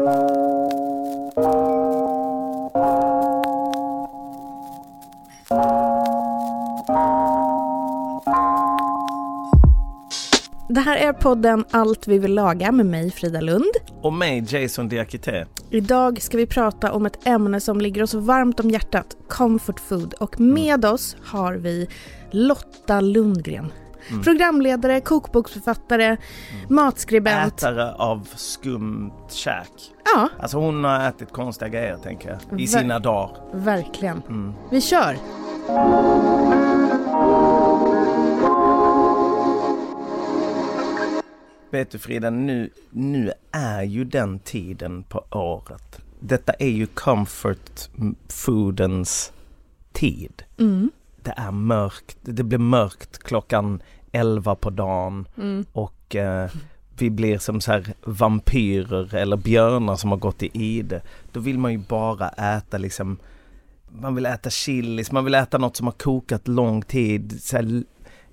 Det här är podden Allt vi vill laga med mig Frida Lund. Och mig, Jason Diakité. Idag ska vi prata om ett ämne som ligger oss varmt om hjärtat, comfort food. Och med oss har vi Lotta Lundgren. Mm. Programledare, kokboksförfattare, matskribent. Ätare av skumt käk. Ja, Alltså hon har ätit konstiga grejer tänker jag. I Ver- sina dagar. verkligen. Mm. Vi kör! Vet du Frida, nu, nu är ju den tiden på året. Detta är ju comfort foodens tid. Mm. Det är mörkt, det blir mörkt klockan 11 på dagen Mm. och eh, vi blir som så här vampyrer eller björnar som har gått i ide. Då vill man ju bara äta liksom man vill äta chilis, man vill äta något som har kokat lång tid, så här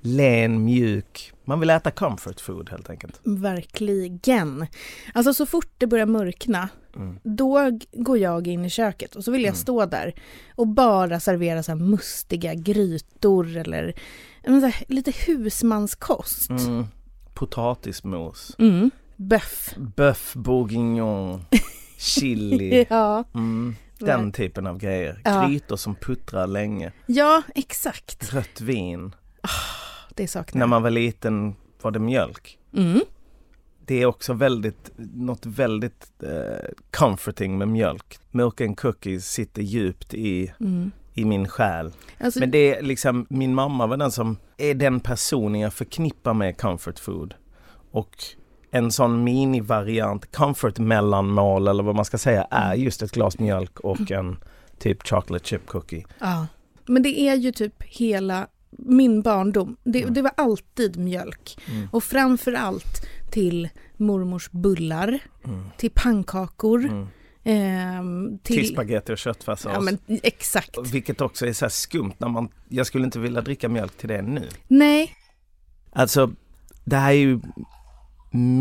len, mjuk. Man vill äta comfort food helt enkelt. Verkligen. Alltså så fort det börjar mörkna, Mm. då går jag in i köket och så vill jag Mm. stå där och bara servera så här mustiga grytor eller här, lite husmanskost. Mm. Potatismos, Mm. Böff. bœuf bourguignon, chili. Ja. Mm. Den typen av grejer. Ja. Grytor som puttrar länge. ja, exakt. Rött vin. Det saknar När jag. man var liten var det mjölk. Mm. Det är också väldigt, något väldigt eh, comforting med mjölk. Milk and cookies sitter djupt i, Mm. i min själ. Alltså, Men det är liksom, min mamma var den som är den personen jag förknippar med comfort food. Och en sån minivariant, comfort mellanmål eller vad man ska säga, är just ett glas mjölk och en typ chocolate chip cookie. ja. Men det är ju typ hela min barndom. Det, Mm. det var alltid mjölk. Mm. Och framför allt till mormors bullar, Mm. till pannkakor, Mm. ehm, Till till... spagetti och köttfärssås. Ja men exakt. Vilket också är så skumt när man, jag skulle inte vilja dricka mjölk till det nu. Nej, Alltså, det här är ju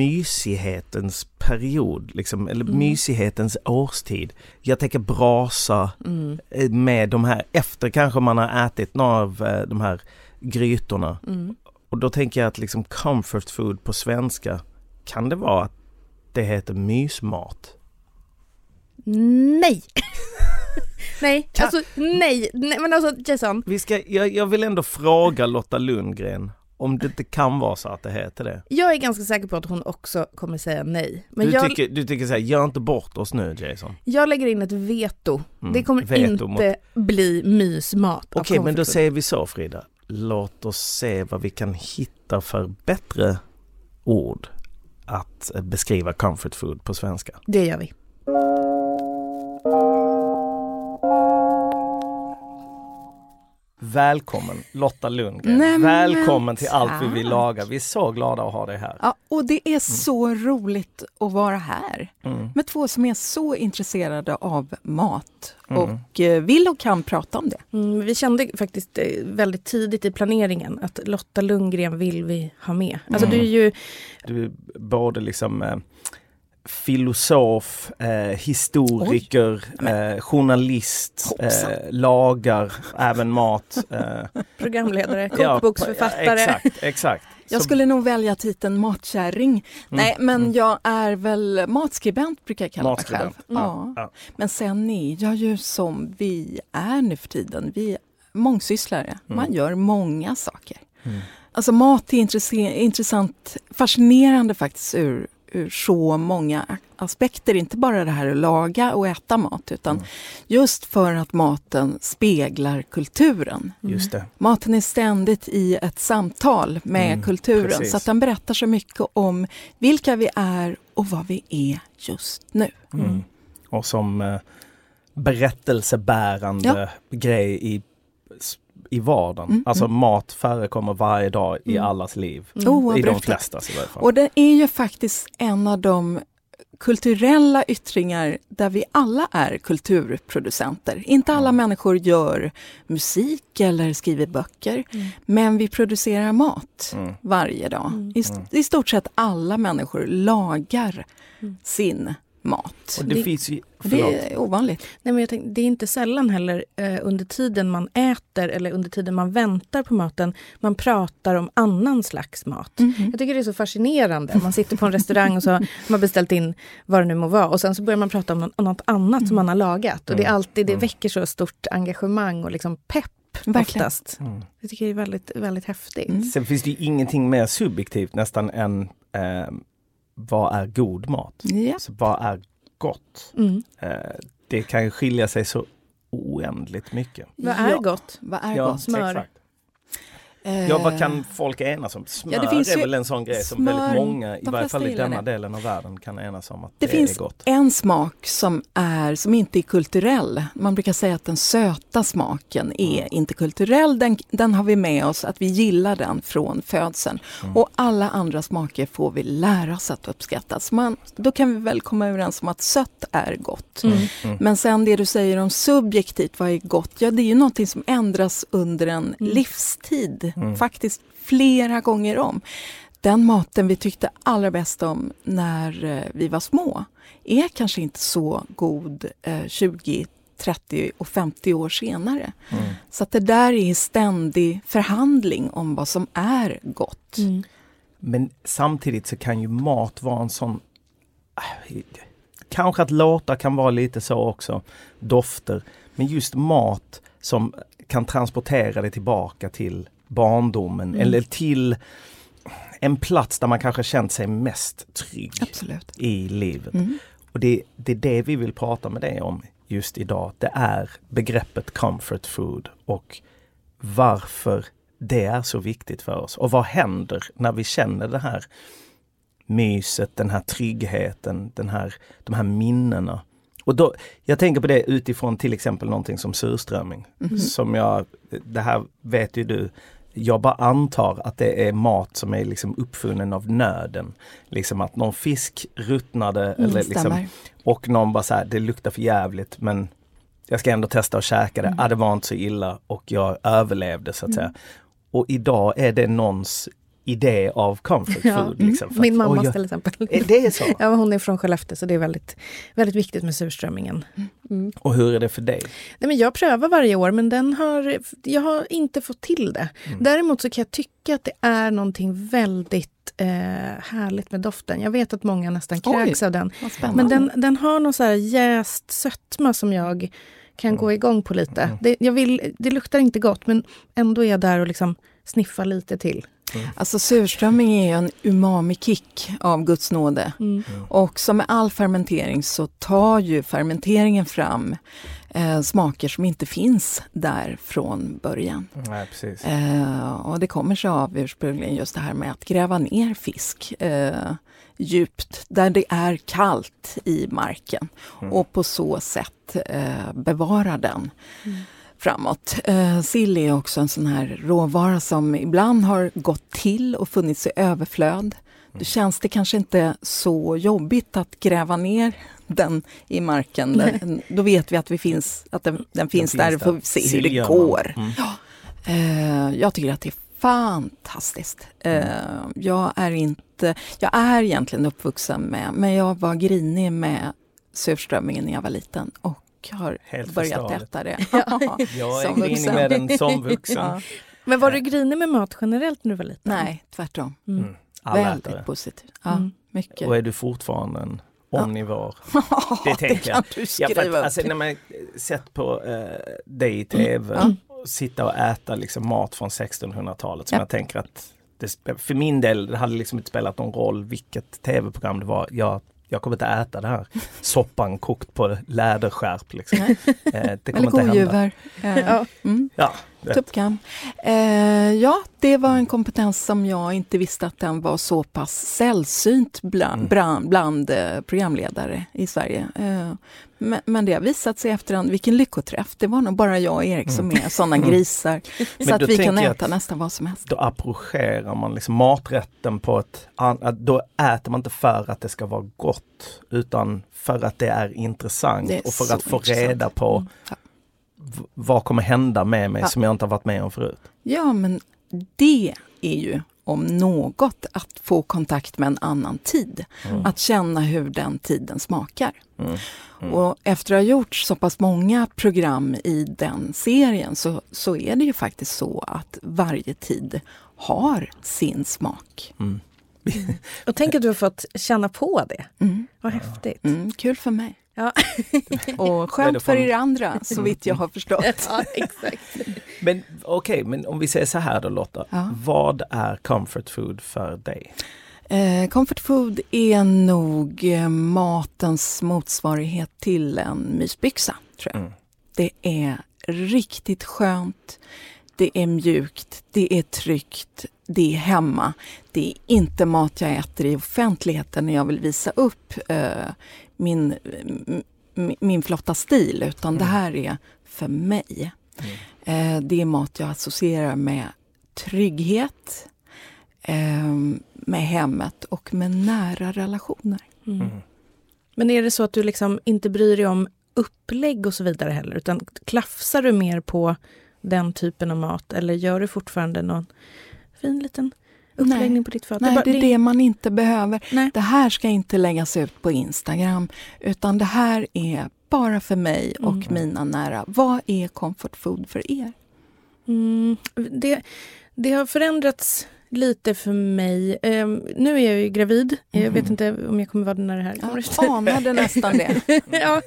mysighetens period, liksom, eller Mm. mysighetens årstid. Jag tänker brasa mm, eh, med de här, efter kanske man har ätit några av eh, de här grytorna. mm. Och då tänker jag att liksom comfort food på svenska, kan det vara att det heter mysmat? nej. nej, Kan- alltså nej. nej. Men alltså Jason, Vi ska, jag, jag vill ändå fråga Lotta Lundgren om det inte kan vara så att det heter det. jag är ganska säker på att hon också kommer säga nej. Men du, jag, tycker, du tycker så här, gör inte bort oss nu Jason. jag lägger in ett veto. Mm, Det kommer veto inte mot- bli mysmat. Okej, men då säger vi så Frida. Låt oss se vad vi kan hitta för bättre ord att beskriva comfort food på svenska. Det gör vi. Välkommen Lotta Lundgren. Nej, men Välkommen till Allt vi vill laga. Vi är så glada att ha dig här. Ja, och det är så roligt att vara här Mm. med två som är så intresserade av mat Mm. och eh, vill och kan prata om det. Mm, vi kände faktiskt eh, väldigt tidigt i planeringen att Lotta Lundgren vill vi ha med. Alltså Mm. du är ju Du är både liksom eh, filosof, eh, historiker, eh, journalist, eh, lagar även mat. Eh, programledare, ja, kokboksförfattare. exakt, exakt. Jag skulle nog välja titeln matkärring. Nej, men mm. jag är väl matskribent brukar jag kalla mig själv. Matskribent, Ja. ja. Men sen är jag ju som vi är nu för tiden. Vi är mångsysslare. Man gör många saker. Mm. Alltså mat är intressant, fascinerande faktiskt ur, ur så många aspekter. Inte bara det här att laga och äta mat utan Mm. just för att maten speglar kulturen. Just det. Maten är ständigt i ett samtal med Mm, kulturen precis. så att den berättar så mycket om vilka vi är och vad vi är just nu. Mm. Och som eh, berättelsebärande grej i, i vardagen. Mm, Alltså mat förekommer varje dag i Mm. allas liv. Mm. I de Oavbrutet. flestas i varje fall. Och det är ju faktiskt en av de kulturella yttringar där vi alla är kulturproducenter. Inte alla Mm. människor gör musik eller skriver böcker, Mm. men vi producerar mat Mm. varje dag. Mm. I, st- I stort sett alla människor lagar Mm. sin mat. Och det, Det- finns ju, Det är ovanligt. Nej, men jag tänkte, det är inte sällan heller eh, under tiden man äter eller under tiden man väntar på maten, man pratar om annan slags mat. Jag tycker det är så fascinerande. Man sitter på en restaurang och så har man beställt in vad det nu må vara och sen så börjar man prata om något, annat som man har lagat. Och det, är alltid, det väcker så stort engagemang och liksom pepp Verkligen. oftast. Mm. Jag tycker det är väldigt, väldigt häftigt. Mm. Sen finns det ju ingenting mer subjektivt nästan än eh, vad är god mat? Ja. Så vad är gott? Mm. Eh, det kan ju skilja sig så oändligt mycket. Vad är Ja. gott? Vad är Ja, gott? Smör. exakt. Eh, Ja, vad kan folk enas om? Smör Ja, det finns är väl en sån grej som smör, väldigt många, i varje fall i denna det. delen av världen, kan enas om att Det det, finns är gott. en smak som, är, som inte är kulturell. Man brukar säga att den söta smaken är inte kulturell. Den, den har vi med oss, att vi gillar den från födseln. Mm. Och alla andra smaker får vi lära oss att uppskatta. Så man, då kan vi väl komma överens om att sött är gott. Mm. Mm. Men sen det du säger om subjektivt, vad är gott? Ja, det är ju någonting som ändras under en livstid. Mm. Faktiskt flera gånger om. Den maten vi tyckte allra bäst om när eh, vi var små är kanske inte så god eh, 20, 30 och 50 år senare. Mm. Så att det där är ständig förhandling om vad som är gott. Mm. Men samtidigt så kan ju mat vara en sån... äh, Kanske att låtar kan vara lite så också, dofter. Men just mat som kan transportera det tillbaka till barndomen Mm. eller till en plats där man kanske känt sig mest trygg Absolut. i livet. Mm. Och det, det är det vi vill prata med dig om just idag. Det är begreppet comfort food och varför det är så viktigt för oss. Och vad händer när vi känner det här myset, den här tryggheten, den här, de här minnena. Och då, jag tänker på det utifrån till exempel någonting som surströmming. Mhm. Som jag, det här vet ju du, jag bara antar att det är mat som är liksom uppfunnen av nöden. Liksom att någon fisk ruttnade Mm, eller liksom, och någon bara så här, det luktar för jävligt men jag ska ändå testa att käka det. Mm. Ah, det var inte så illa och jag överlevde så att säga. Och idag är det någons idé av comfort Ja. food. Liksom, för Min att, mamma oj, jag- till exempel. Är det så? Ja, hon är från Skellefteå så det är väldigt, väldigt viktigt med surströmmingen. Mm. Och hur är det för dig? Nej, men jag prövar varje år men den har, jag har inte fått till det. Mm. Däremot så kan jag tycka att det är någonting väldigt eh, härligt med doften. Jag vet att många nästan Oj. kräks av den. Men den, den har någon så här jäst sötma som jag kan Mm. gå igång på lite. Det, jag vill, det luktar inte gott men ändå är jag där och liksom sniffar lite till. Alltså surströmming är en umami-kick av Guds nåde. Mm. Och som med all fermentering så tar ju fermenteringen fram eh, smaker som inte finns där från början. Nej, precis. Eh, och det kommer sig av ursprungligen just det här med att gräva ner fisk eh, djupt där det är kallt i marken Mm. och på så sätt eh, bevara den framåt. Eh, sill är också en sån här råvara som ibland har gått till och funnits i överflöd. Då känns det kanske inte så jobbigt att gräva ner den i marken. Den, då vet vi att, vi finns, att den, den finns där och får vi se hur det går. Mm. Eh, jag tycker att det är fantastiskt. Eh, jag är inte, jag är egentligen uppvuxen med, men jag var grinig med surströmmingen när jag var liten och har Helt börjat äta det. Jag är grinig med den som vuxen. Ja. Men var du grinig med mat generellt när du var liten? Nej, tvärtom. Mm. Mm. Väldigt positivt. Ja, Mm. mycket. Och är du fortfarande en Ja. omnivår? det tänker kan du Ja, för att, upp. alltså, när man sett på eh, dig i tv, Mm. och sitta och äta liksom, mat från 1600-talet som Ja. jag tänker att det, för min del det hade liksom inte spelat någon roll vilket tv-program det var. Jag, jag kommer inte äta det här soppan kokt på läderskärp. Liksom. Eh, det Eller kommer inte hända. Ja. mm. Ja. Tuppkam. Eh, ja, det var en kompetens som jag inte visste att den var så pass sällsynt bland, Mm. bland, bland eh, programledare i Sverige. Eh, men, men det har visat sig efterhand, vilken lyckoträff. Det var nog bara jag och Erik som är sådana grisar. Men så att vi kan äta nästan vad som helst. Då approcherar man liksom maträtten på ett annat, då äter man inte för att det ska vara gott utan för att det är intressant Det är och för att få intressant. reda på Mm. Vad kommer hända med mig Ja. som jag inte har varit med om förut. Ja, men det är ju om något att få kontakt med en annan tid. Mm. Att känna hur den tiden smakar. Mm. Mm. Och efter att ha gjort så pass många program i den serien så, så är det ju faktiskt så att varje tid har sin smak. Mm. Och tänk att du har fått känna på det. Mm. Vad häftigt. Mm, kul för mig. Ja. Och skönt för er andra, så vitt jag har förstått. ja, exakt. Men okej, men om vi säger så här då Lotta. Ja. Vad är comfort food för dig? Eh, comfort food är nog eh, matens motsvarighet till en mysbyxa, tror jag. Mm. Det är riktigt skönt, det är mjukt, det är tryggt, det är hemma. Det är inte mat jag äter i offentligheten när jag vill visa upp eh, min, m- min flotta stil, utan det här är för mig. Eh, det är mat jag associerar med trygghet, eh, med hemmet och med nära relationer. Mm. Mm. Men är det så att du liksom inte bryr dig om upplägg och så vidare heller, utan klafsar du mer på den typen av mat eller gör du fortfarande någon fin liten uppläggning Nej. på ditt fat? Nej, bara- det är det man inte behöver. Nej. Det här ska inte läggas ut på Instagram, utan det här är bara för mig och Mm. mina nära. Vad är comfort food för er? Mm, det, det har förändrats lite för mig. Ehm, nu är jag ju gravid. Jag vet Mhm. inte om jag kommer vara det när det här kommer ut. Jag anade nästan det. ja,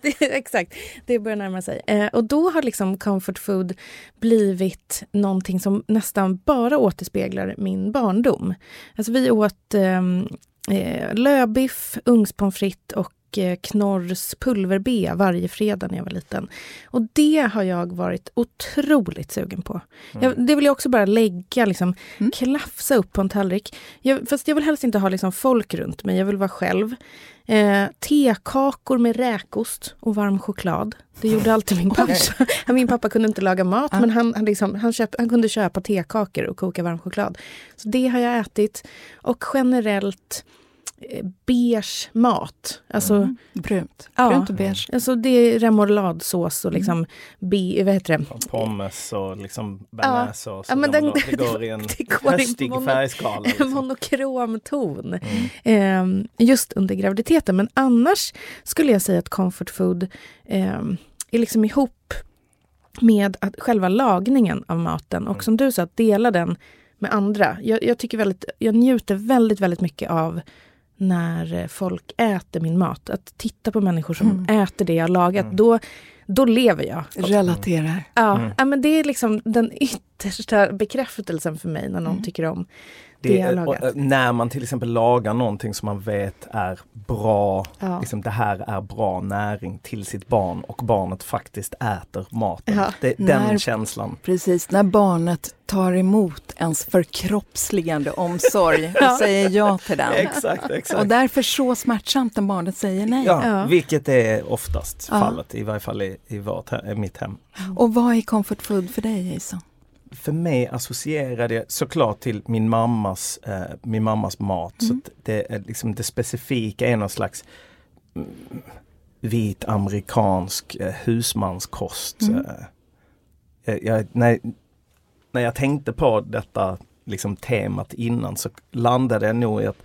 det, exakt. Det börjar närma sig. Eh, och då har liksom comfort food blivit någonting som nästan bara återspeglar min barndom. Alltså vi åt ehm, eh, lövbiff, ugnspommes frites och Knorrs pulver-B varje fredag när jag var liten. Och det har jag varit otroligt sugen på. Jag, det vill jag också bara lägga, liksom, Mm. klafsa upp på en tallrik. Jag, fast jag vill helst inte ha liksom, folk runt mig, jag vill vara själv. Eh, tekakor med räkost och varm choklad. Det gjorde alltid min pappa. min pappa kunde inte laga mat, Ja. men han, han, liksom, han, köp, han kunde köpa tekakor och koka varm choklad. Så det har jag ätit. Och generellt eh, beige mat. Alltså, Mm. Brunt. Ja. Brunt och beige. alltså det är remouladsås och liksom, be, vad heter det? Och pommes och liksom bearnaisesås. Ja, men den- det går i en det går i höstig mono- färgskala. Liksom. monokrom ton. Mm. Eh, just under graviditeten. Men annars skulle jag säga att comfort food eh, är liksom ihop med att själva lagningen av maten. Och som du sa, att dela den med andra. Jag, jag, tycker väldigt, jag njuter väldigt, väldigt mycket av när eh, folk äter min mat. Att titta på människor som Mm. äter det jag har lagat. Mm. Då, då lever jag. Relaterar. Ja, Mm. ja, men det är liksom den yttersta bekräftelsen för mig när någon Mm. tycker om det, är- och, eh, när man till exempel lagar någonting som man vet är bra, Ja. liksom det här är bra näring till sitt barn och barnet faktiskt äter maten. Ja. Det, den När- känslan. Precis, när barnet tar emot ens förkroppsligande omsorg och Ja. säger ja till den. Exakt, Och exakt. därför så smärtsamt när barnet säger nej. Ja, Ja. Vilket är oftast Ja. fallet, i varje fall i, i, vårt, i mitt hem. Och vad är comfort food för dig Jason? För mig associerade jag såklart till min mammas, eh, min mammas mat. Så Mm. att det, är liksom det specifika är någon slags mm, vit amerikansk eh, husmanskost. Mm. Eh, jag, när, när jag tänkte på detta liksom, temat innan så landade jag nog i att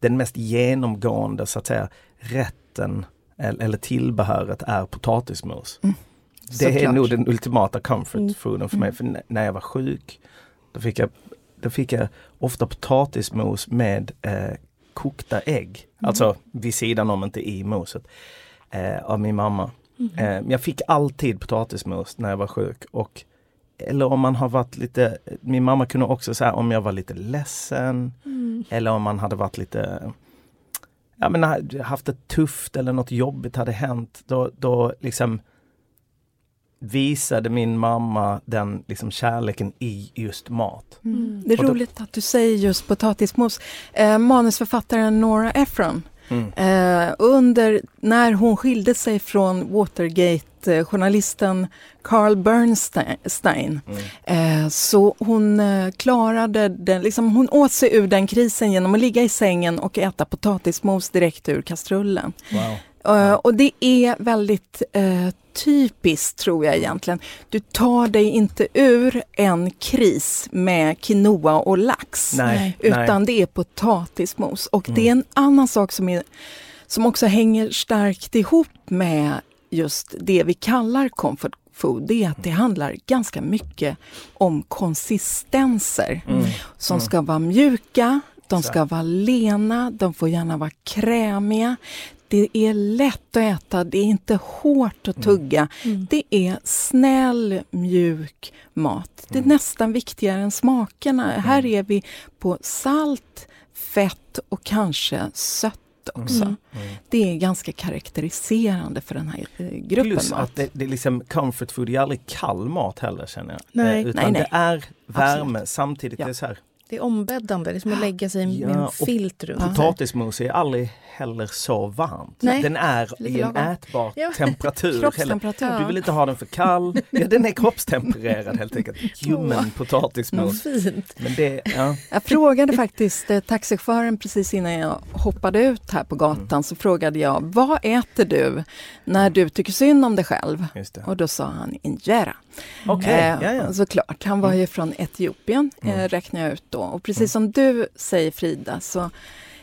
den mest genomgående så att säga rätten eller, eller tillbehöret är potatismos. Mm. Det är Såklart. nog den ultimata comfort Mm. fooden för mig. Mm. För när jag var sjuk då fick jag, då fick jag ofta potatismos med eh, kokta ägg. Mm. Alltså vid sidan om, inte i moset. Eh, av min mamma. Mhm. Eh, men jag fick alltid potatismos när jag var sjuk. Och, eller om man har varit lite, min mamma kunde också säga om jag var lite ledsen Mm. eller om man hade varit lite Ja men ha- haft det tufft eller något jobbigt hade hänt. Då, då liksom visade min mamma den liksom kärleken i just mat. Mm. Det är Och då- roligt att du säger just potatismos. Eh, manusförfattaren Nora Ephron, Mm. eh, under, när hon skilde sig från Watergate att eh, journalisten Carl Bernstein, eh, så hon eh, klarade den, liksom, hon åt sig ur den krisen genom att ligga i sängen och äta potatismos direkt ur kastrullen. Wow. Uh, och det är väldigt uh, typiskt tror jag egentligen. Du tar dig inte ur en kris med quinoa och lax. Nej, utan nej. det är potatismos. Och det är en annan sak som, är, som också hänger starkt ihop med just det vi kallar comfort food. Det är att det handlar ganska mycket om konsistenser. Som ska vara mjuka, de ska vara lena, de får gärna vara krämiga. Det är lätt att äta, det är inte hårt att tugga. Det är snäll, mjuk mat. Det är nästan viktigare än smakerna. Här är vi på salt, fett och kanske sött också. Det är ganska karaktäriserande för den här eh, gruppen Plus att det, det är liksom comfort food är aldrig kall mat heller känner jag. Nej. Eh, utan Nej, nej. det är värme Absolut. samtidigt. Ja. Det är så här, Det är ombäddande, det är som att lägga sig med Ja, en och filt runt. Potatismos är aldrig heller så varmt. Nej, Den är i en ätbar Ja. temperatur. Kroppstemperatur. du vill inte ha den för kall. Ja, den är kroppstempererad helt enkelt. Ljummen potatismos. Fint. Men det, ja. Jag frågade faktiskt eh, taxichauffören precis innan jag hoppade ut här på gatan så frågade jag vad äter du när du tycker synd om dig själv? Och då sa han injera. Okej, Eh, ja, Mm. ja. Såklart, han var ju från Etiopien eh, räknar jag ut då. Och precis Mm. som du säger Frida så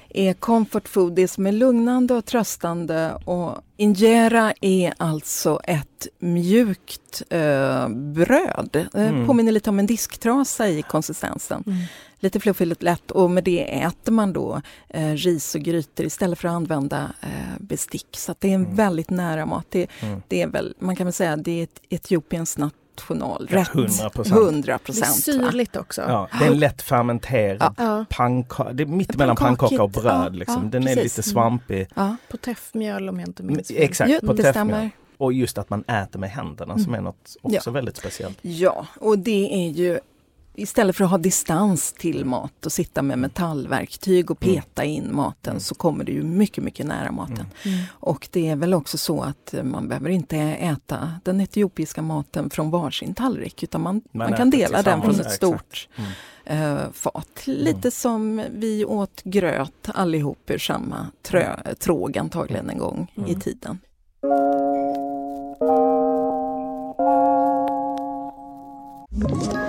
är comfort food det som är lugnande och tröstande och injera är alltså ett mjukt eh, bröd. Eh, Mm. Påminner lite om en disktrasa i konsistensen. Mm. Lite fluffigt lätt och med det äter man då eh, ris och grytor istället för att använda eh, bestick. Så att det är en väldigt nära mat. Det, Mm. det är väl, man kan väl säga det är ett Etiopiens nationalrätt. 100%. 100 Det är procent. syrligt också. Ja, det är en lätt fermenterad Ja. pannkaka. Det är mitt mellan pannkaka och bröd. ja, Liksom. ja, Den är precis. lite svampig. Ja, Poteffmjöl om jag inte minns fel. Exakt, Jo, på det teffmjöl. stämmer. Och just att man äter med händerna som är något också väldigt speciellt. ja, och det är ju Istället för att ha distans till mat och sitta med metallverktyg och peta in maten så kommer du ju mycket, mycket nära maten. Mm. Och det är väl också så att man behöver inte äta den etiopiska maten från varsin tallrik utan man, man, kan äter dela den från ett stort eh, fat. Lite som vi åt gröt allihop ur samma trö, tråg antagligen en gång i tiden. Ett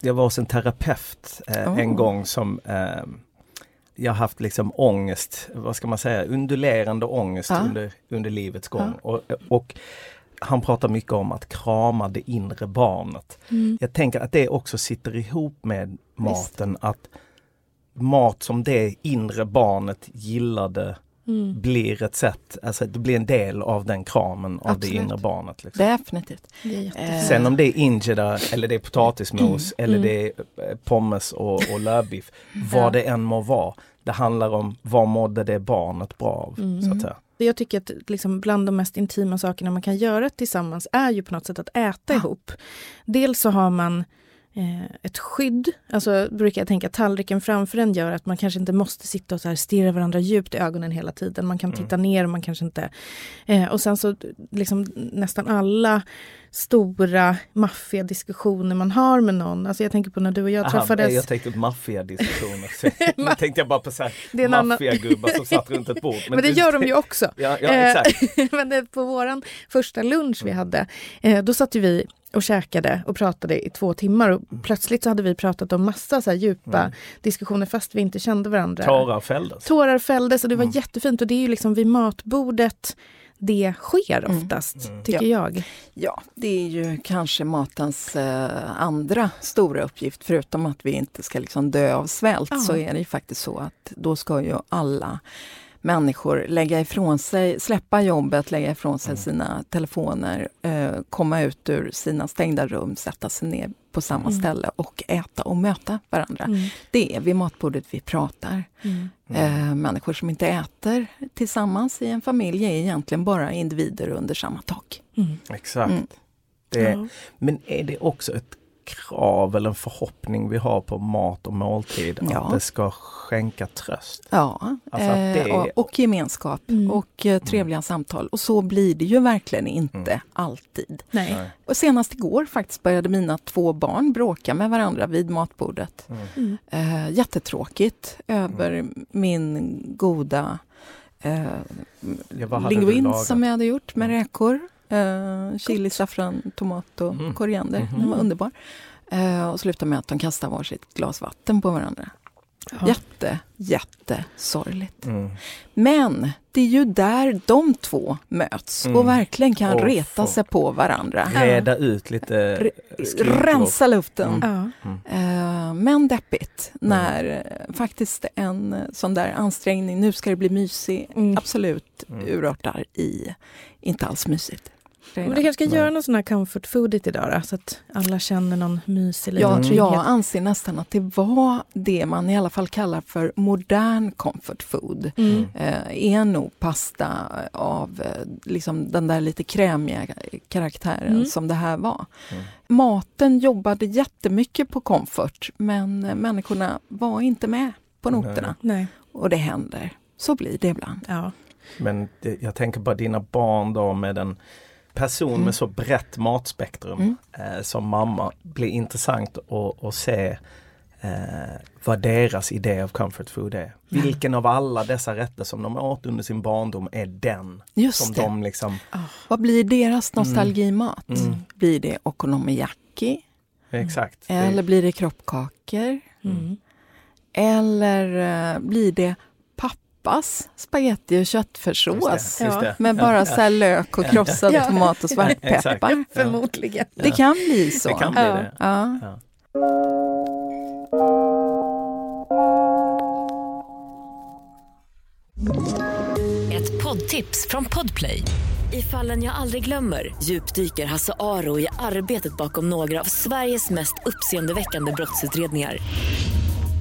Jag var hos en terapeut eh, Oh. en gång som eh, jag haft liksom ångest, vad ska man säga, undulerande ångest Ja. under, under livets gång. Och, och han pratar mycket om att krama det inre barnet. Jag tänker att det också sitter ihop med maten, att mat som det inre barnet gillade blir ett sätt, alltså det blir en del av den kramen av Absolut. det inre barnet. Liksom. Definitivt. Det är jätte... Eh, Sen om det är injera eller det är potatismos Mm. eller det är eh, pommes och, och lövbiff. Vad det än må vara. Det handlar om vad mådde det barnet bra av. Mm. Så att säga. Jag tycker att liksom bland de mest intima sakerna man kan göra tillsammans är ju på något sätt att äta ihop. Dels så har man ett skydd, alltså brukar jag tänka tallriken framför en gör att man kanske inte måste sitta och så här stirra varandra djupt i ögonen hela tiden. Man kan titta ner, man kanske inte... Eh, och sen så liksom nästan alla stora maffiga diskussioner man har med någon. Alltså jag tänker på när du och jag Aha, träffades. jag tänkte på maffiadiskussioner. Nu tänkte jag bara på Det en annan- maffiagubbar som satt runt ett bord. Men det du- gör de ju också. Ja, ja Eh, exakt. Men det, på våran första lunch vi hade, eh, då satt ju vi och käkade och pratade i två timmar och plötsligt så hade vi pratat om massa så djupa diskussioner fast vi inte kände varandra. Tårar fälldes. Tårar fälldes och det var jättefint och det är ju liksom vid matbordet det sker oftast, tycker jag. Ja, det är ju kanske matens eh, andra stora uppgift. Förutom att vi inte ska liksom dö av svält Ja. så är det ju faktiskt så att då ska ju alla människor lägga ifrån sig, släppa jobbet, lägga ifrån sig sina telefoner, eh, komma ut ur sina stängda rum, sätta sig ner på samma ställe och äta och möta varandra. Mm. Det är vid matbordet vi pratar. Mm. Eh, människor som inte äter tillsammans i en familj är egentligen bara individer under samma tak. Mm. Exakt. Mm. Det, Ja. Men är det också ett krav eller en förhoppning vi har på mat och måltid Ja. att det ska skänka tröst? Ja, Alltså att det eh, är- och, och gemenskap Mm. och eh, trevliga samtal. Och så blir det ju verkligen inte Mm. alltid. Nej. Nej. Och senast igår faktiskt började mina två barn bråka med varandra vid matbordet. Mm. Eh, jättetråkigt över min goda eh, Ja, linguin som jag hade gjort med räkor. Eh, chili, saffran, tomat och Mm. koriander. Mhm. Den var underbar. Eh, och slutade med att de kastade varsitt glas vatten på varandra. Ja. Jätte, jättesorgligt. Mm. Men det är ju där de två möts Mm. och verkligen kan Och reta få- sig på varandra. Reda ut lite. Rensa luften. Mm. Ja. Eh, men deppigt när eh, faktiskt en sån där ansträngning, nu ska det bli mysig, Mm. absolut Mm. urartar i inte alls mysigt. Men det kanske ska göra något sån här comfort foodigt idag då, så att alla känner någon mysig liten Jag, trygghet. jag anser nästan att det var det man i alla fall kallar för modern comfort food. Mm. Eh, är nog pasta av eh, liksom den där lite krämiga karaktären Mm. som det här var. Mm. Maten jobbade jättemycket på comfort men eh, människorna var inte med på noterna. Nej. Och det händer. Så blir det ibland. Ja. Men det, jag tänker på dina barn då med en person Mm. med så brett matspektrum Mm. eh, som mamma. blir intressant att, att se eh, vad deras idé av comfort food är. Vilken av alla dessa rätter som de åt under sin barndom är den Just som det. de liksom... Vad blir deras nostalgimat? Mm. Blir det okonomiyaki? Exakt. Eller blir det kroppkakor? Mm. Eller eh, blir det pappas spaghetti och köttfärssås? Ja. Med bara så här lök och krossad Ja. tomat och svartpeppar. Förmodligen. Det kan bli så. Det kan bli Ja. det. Ja. Ja. Ett poddtips från Podplay. I fallen jag aldrig glömmer djupdyker Hasse Aro i arbetet bakom några av Sveriges mest uppseendeväckande brottsutredningar.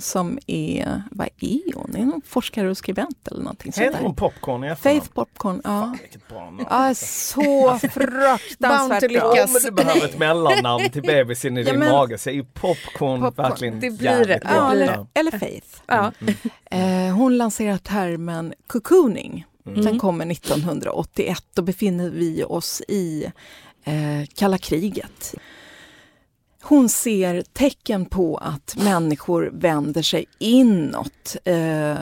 som är, vad är hon? Är hon forskare och skribent eller någonting sånt Heter hon popcorn i efternamn? Faith Popcorn, ja. Fan, vilket bra namn. Ja, så fruktansvärt bra. Om du behöver ett mellannamn till bebisen i Ja, din men- mage så är ju popcorn, Popcorn, verkligen det blir jävligt det. bra. Ja, blir eller, eller Faith. Ja. Eh, hon lanserar termen cocooning. Mm. Den kommer 1981. Då befinner vi oss i eh, kalla kriget. Hon ser tecken på att människor vänder sig inåt, eh,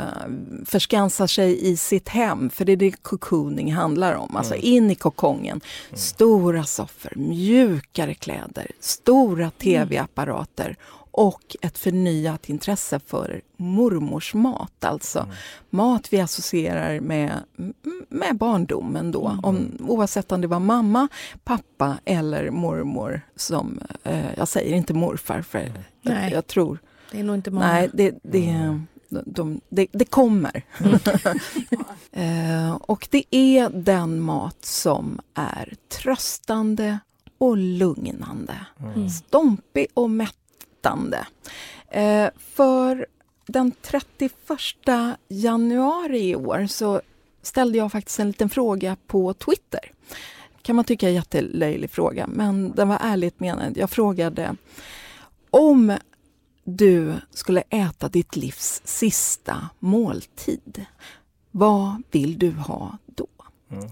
förskansar sig i sitt hem, för det är det cocooning handlar om, alltså in i kokongen. Stora soffor, mjukare kläder, stora tv-apparater och ett förnyat intresse för mormors mat, alltså mat vi associerar med, med barndomen då. Om, oavsett om det var mamma, pappa eller mormor som, eh, jag säger inte morfar för jag, Nej. jag tror, Det är nog inte många. nej det, det, de, det, det kommer. eh, och det är den mat som är tröstande och lugnande. Stompig och mättande. Eh, för den 31 januari i år så ställde jag faktiskt en liten fråga på Twitter. kan man tycka är en jättelöjlig fråga, men den var ärligt menad. Jag frågade om du skulle äta ditt livs sista måltid, vad vill du ha då? Mm.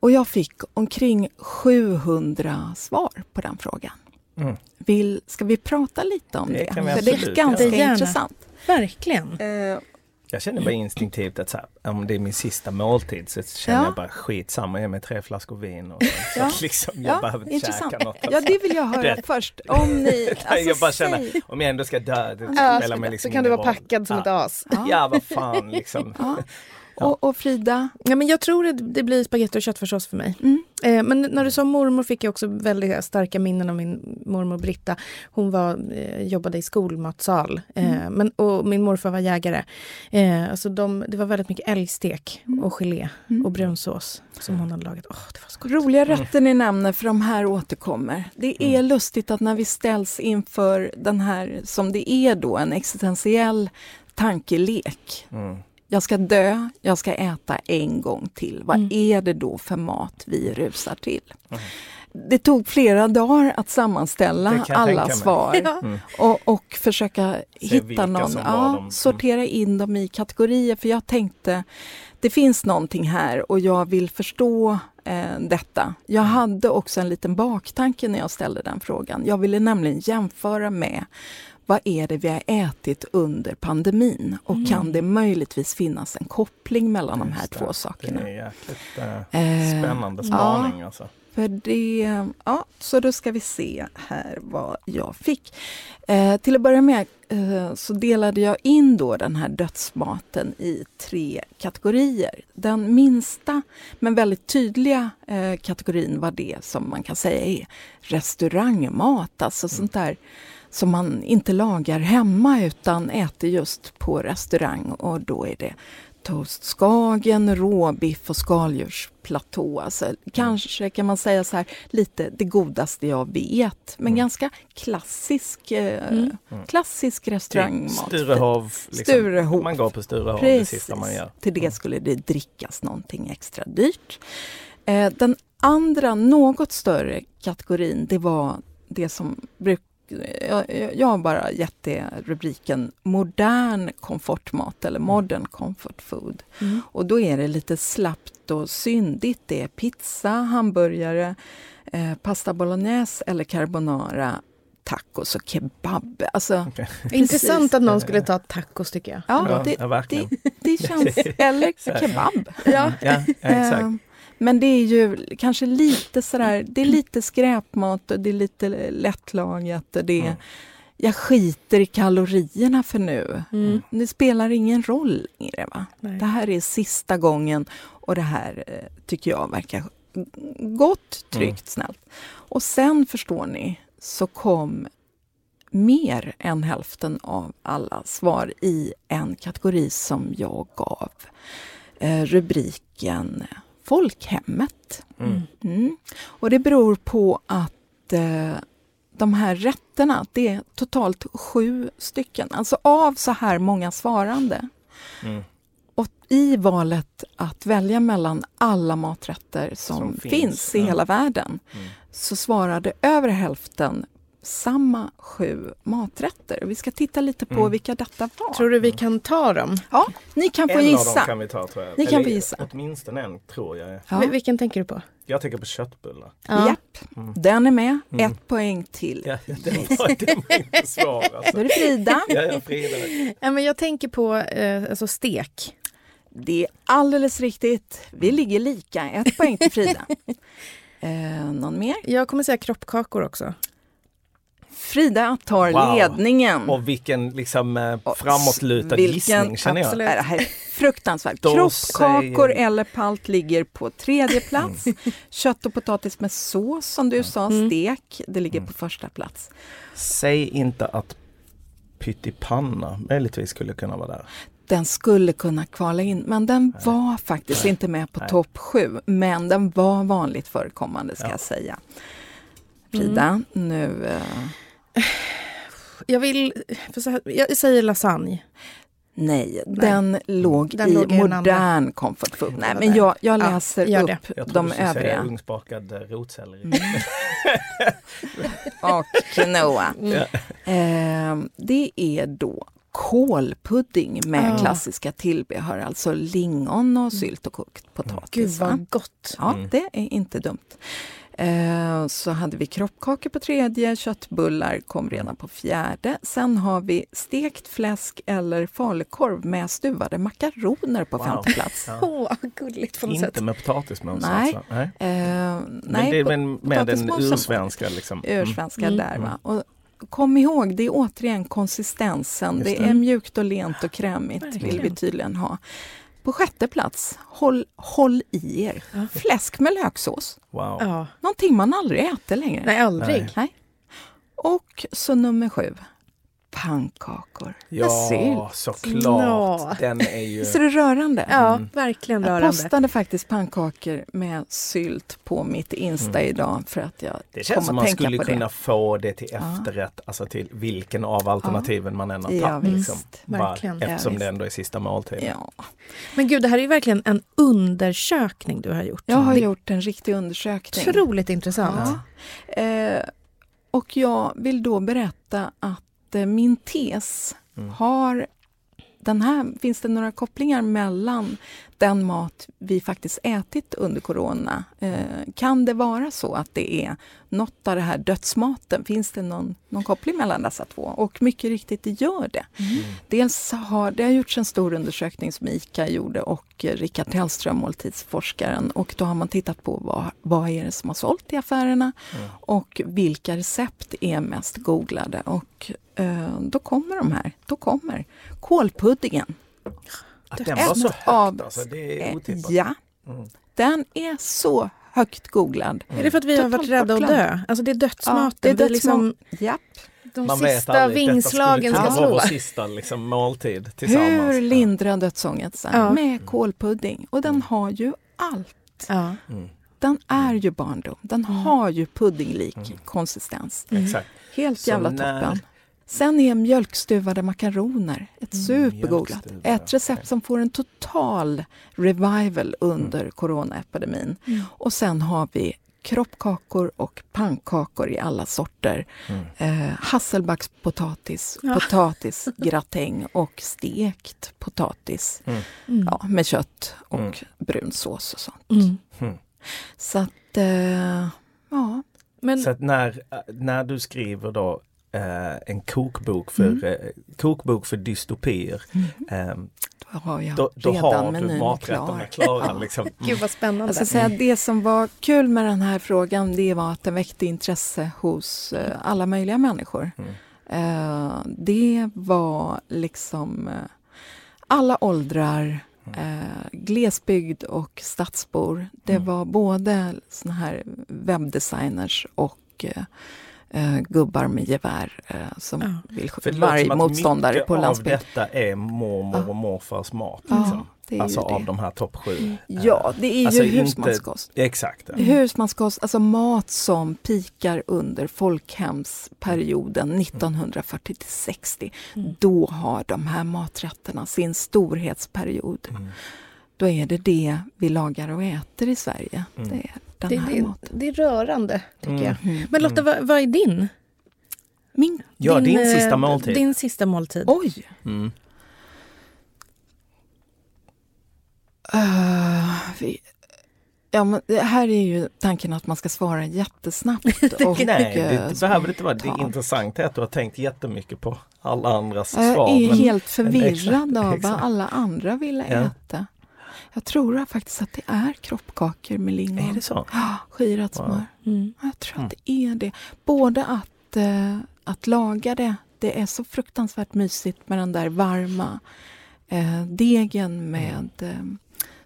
Och jag fick omkring 700 svar på den frågan. Mm. Vill, ska vi prata lite om Det det? kan vi det är ganska. Gärna. intressant. Verkligen. Eh, Jag känner bara instinktivt att så här, om det är min sista måltid så känner Ja. jag bara skitsamma, ge mig tre flaskor vin och så, Ja. att liksom, jag Ja, behöver inte intressant. käka något. Ja, det vill jag höra Det- först. Om ni... jag Alltså, bara känner, säg. om jag ändå ska dö, det Ja, spelar mig liksom så kan du ingen vara roll. packad som ja. ett as. Ja, vad fan liksom. Ja. Och, och Frida? Ja, men jag tror det, det blir spagetti och köttfärssås för mig. Mm. Eh, men när du sa mormor fick jag också väldigt starka minnen av min mormor Britta. Hon var, eh, jobbade i skolmatsal eh, men, och min morfar var jägare. Eh, alltså de, det var väldigt mycket älgstek och gelé och brunsås som hon hade lagat. Åh, det var så gott. Roliga rätter ni nämner, för de här återkommer. Det är Mm. lustigt att när vi ställs inför den här, som det är då, en existentiell tankelek. Jag ska dö, jag ska äta en gång till. Vad Mm. är det då för mat vi rusar till? Mm. Det tog flera dagar att sammanställa alla svar Ja. Mm. och, och försöka hitta vilka någon, ja. Mm. sortera in dem i kategorier. För jag tänkte, det finns någonting här och jag vill förstå eh, detta. Jag Mm. hade också en liten baktanke när jag ställde den frågan. Jag ville nämligen jämföra med vad är det vi har ätit under pandemin och kan det möjligtvis finnas en koppling mellan de här Mm. Just två det. sakerna? Det är jäkligt eh, Eh, spännande ja. spaning alltså. För det, ja, så då ska vi se här vad jag fick. Eh, till att börja med eh, så delade jag in då den här dödsmaten i tre kategorier. Den minsta men väldigt tydliga eh, kategorin var det som man kan säga är restaurangmat, alltså sånt där som man inte lagar hemma utan äter just på restaurang och då är det toast skagen, råbiff och skaldjursplatå. Alltså, Kanske kan man säga så här, lite det godaste jag vet, men Mm. ganska klassisk, eh, Mm. klassisk restaurangmat. Sturehov, liksom. Sturehov. man går på Sturehov det sista man gör. Till det skulle det drickas någonting extra dyrt. Eh, den andra, något större kategorin, det var det som bruk, jag, har bara gett det rubriken modern komfortmat eller modern comfort food. Mm. Och då är det lite slappt och syndigt. Det är pizza, hamburgare, eh, pasta bolognese eller carbonara, tacos och kebab. Alltså, Intressant att någon skulle ta tacos tycker jag. ja, Ja, det, ja, det, det känns... Eller kebab. Ja. Ja, ja, exakt. Men det är ju kanske lite sådär, det är lite skräpmat och det är lite lättlagat det är, Mm. jag skiter i kalorierna för nu. Mm. Det spelar ingen roll längre. Va? Nej. Det här är sista gången och det här eh, tycker jag verkar gott, tryggt, snällt. Och sen förstår ni så kom mer än hälften av alla svar i en kategori som jag gav eh, rubriken Folkhemmet. Mm. Mm. Och det beror på att eh, de här rätterna, det är totalt sju stycken. Alltså av så här många svarande. Mm. Och i valet att välja mellan alla maträtter som, Som finns, i ja. hela världen Mm. så svarade över hälften samma sju maträtter. Vi ska titta lite på Mm. vilka detta var. Tror du vi kan ta dem? Ja, ni kan få En av dem gissa. kan vi ta tror jag. Ni kan Eller få gissa. Åtminstone en tror jag. Ja. Vil- Vilken tänker du på? Jag tänker på köttbullar. Japp, Mm. den är med. Mm. Ett poäng till. Ja, det var, det var inte svår Då alltså. är det Frida. Ja, ja, Frida. Ja, men jag tänker på eh, alltså stek. Det är alldeles riktigt. Vi ligger lika. Ett poäng till Frida. Eh, någon mer? Jag kommer säga kroppkakor också. Frida tar Wow. ledningen. Och vilken liksom eh, framåtlutad vilken- gissning känner jag. absolut. Nej, Det här är fruktansvärt. Kroppkakor säger- eller palt ligger på tredje plats. Kött och potatis med sås som du sa, Mm. stek, det ligger Mm. på första plats. Säg inte att pyttipanna möjligtvis skulle kunna vara där. Den skulle kunna kvala in, men den var faktiskt inte med på Nej. topp sju. Men den var vanligt förekommande ska Ja. jag säga. Frida, nu... Eh, Jag vill... För så här, jag säger lasagne. nej, den låg Den i låg modern comfort food. Nej, men jag, jag Ja, läser gör upp det. Jag de du skulle säga övriga. ugnsbakad eh, rotselleri. Mm. och quinoa. Mm. Eh, det är då kålpudding med Ah. klassiska tillbehör, alltså lingon och sylt och kokt potatis. Gud va? vad gott. Ja, Mm. det är inte dumt. Eh, så hade vi kroppkakor på tredje, köttbullar kom redan på fjärde. Sen har vi stekt fläsk eller falukorv med stuvade makaroner på Wow. femte plats. Ja. Åh, vad gulligt på något Inte sätt. med potatismos Nej. alltså? Nej. Eh, Men nej, det men med den ursvenska liksom. Mm. ursvenska Mm. där. Va? Och kom ihåg, det är återigen konsistensen. Det det. är mjukt och lent och krämigt vill vi Verkligen. tydligen ha. På sjätte plats, håll, håll i er. Ja. Fläsk med löksås. Wow. Ja. Någonting man aldrig äter längre. Nej, aldrig. Nej. Nej. Och så nummer sju, pannkakor med Ja, såklart. Ja. Den är ju... Visst är det rörande? Ja, Mm. verkligen Jag rörande. postade faktiskt pannkakor med sylt på mitt Insta idag för att jag Mm. Det känns som att man skulle kunna det. få det till Ja. efterrätt, alltså till vilken av alternativen man än har Ja, tagit. Liksom. visst. Bara Verkligen. Eftersom Ja, det ändå är sista måltiden. Ja. Men gud, det här är ju verkligen en undersökning du har gjort. Jag har det gjort en riktig undersökning. otroligt intressant. Ja. Eh, och jag vill då berätta att eh, min tes Mm. har den här, finns det några kopplingar mellan den mat vi faktiskt ätit under corona? Eh, kan det vara så att det är något av det här dödsmaten? Finns det någon, någon koppling mellan dessa två? Och mycket riktigt, det gör det. Dels har det har gjorts en stor undersökning som ICA gjorde och Rickard Tellström, måltidsforskaren. Och då har man tittat på vad, vad är det som har sålt i affärerna och vilka recept är mest googlade. Och eh, då kommer de här. Då kommer kålpuddingen. Att den var så Ett högt av- alltså, det är Eh, otippat. Ja, Mm. den är så högt googlad. Är det för att vi har varit Totalt rädda att dö? Alltså det är dödsmaten. det är Vi liksom, Japp. de Man vet sista aldrig, vingslagen ska vara vår slå. sista liksom, måltid tillsammans. Hur lindrar dödsångesten? Ja. Med kålpudding. Och den har ju allt. Ja. Mm. Den är ju barndom. Den har ju puddinglik konsistens. Helt Så jävla när- toppen. Sen är mjölkstuvade makaroner ett supergooglat. mjölkstuvade, Ett recept som får en total revival under coronaepidemin. Och sen har vi kroppkakor och pannkakor i alla sorter. Eh, hasselbackspotatis, Ja. potatisgratäng och stekt potatis. Mm. Ja, med kött och Mm. brun sås och sånt. Mm. Så att, eh, ja. Men Så att när, när du skriver då eh, en kokbok för, Mm. eh, kokbok för dystopier, eh, Då har jag då, då redan har du menyn maträtterna klar. klara. Liksom. gud vad spännande. Jag ska säga att det som var kul med den här frågan det var att den väckte intresse hos eh, alla möjliga människor. Mm. Eh, det var liksom eh, alla åldrar, eh, glesbygd och stadsbor. Det Mm. var både såna här webbdesigners och eh, eh, gubbar med gevär eh, som Ja. vill låter varje motståndare på av landsbygd. detta är mormor och morfars mat. Ja, Liksom. alltså det. av de här topp sju. Ja, det är Alltså ju inte- husmanskost. Exakt. ja. Husmanskost, alltså mat som pikar under folkhemsperioden 1940 till 60. Då har de här maträtterna sin storhetsperiod. Mm. Då är det det vi lagar och äter i Sverige. Mm. Det är den det, det, det är rörande, tycker Mm. jag. Mm. Men Lotta, vad, vad är din? Min, Ja, din, eh, sista måltid. Din sista måltid. oj! Mm. Uh, vi, ja, men det här är ju tanken att man ska svara jättesnabbt. och, Nej, det, eh, det behöver det inte vara. Det är att du har tänkt jättemycket på alla andras Jag svar. är men- helt förvirrad exakt, av vad exakt. alla andra ville Ja. äta. Jag tror faktiskt att det är kroppkakor med lingon. Är det så? Ja, skirat Wow. smör. Mm. Ja, Jag tror Mm. att det är det. Både att, eh, att laga det, det är så fruktansvärt mysigt med den där varma eh, degen med eh,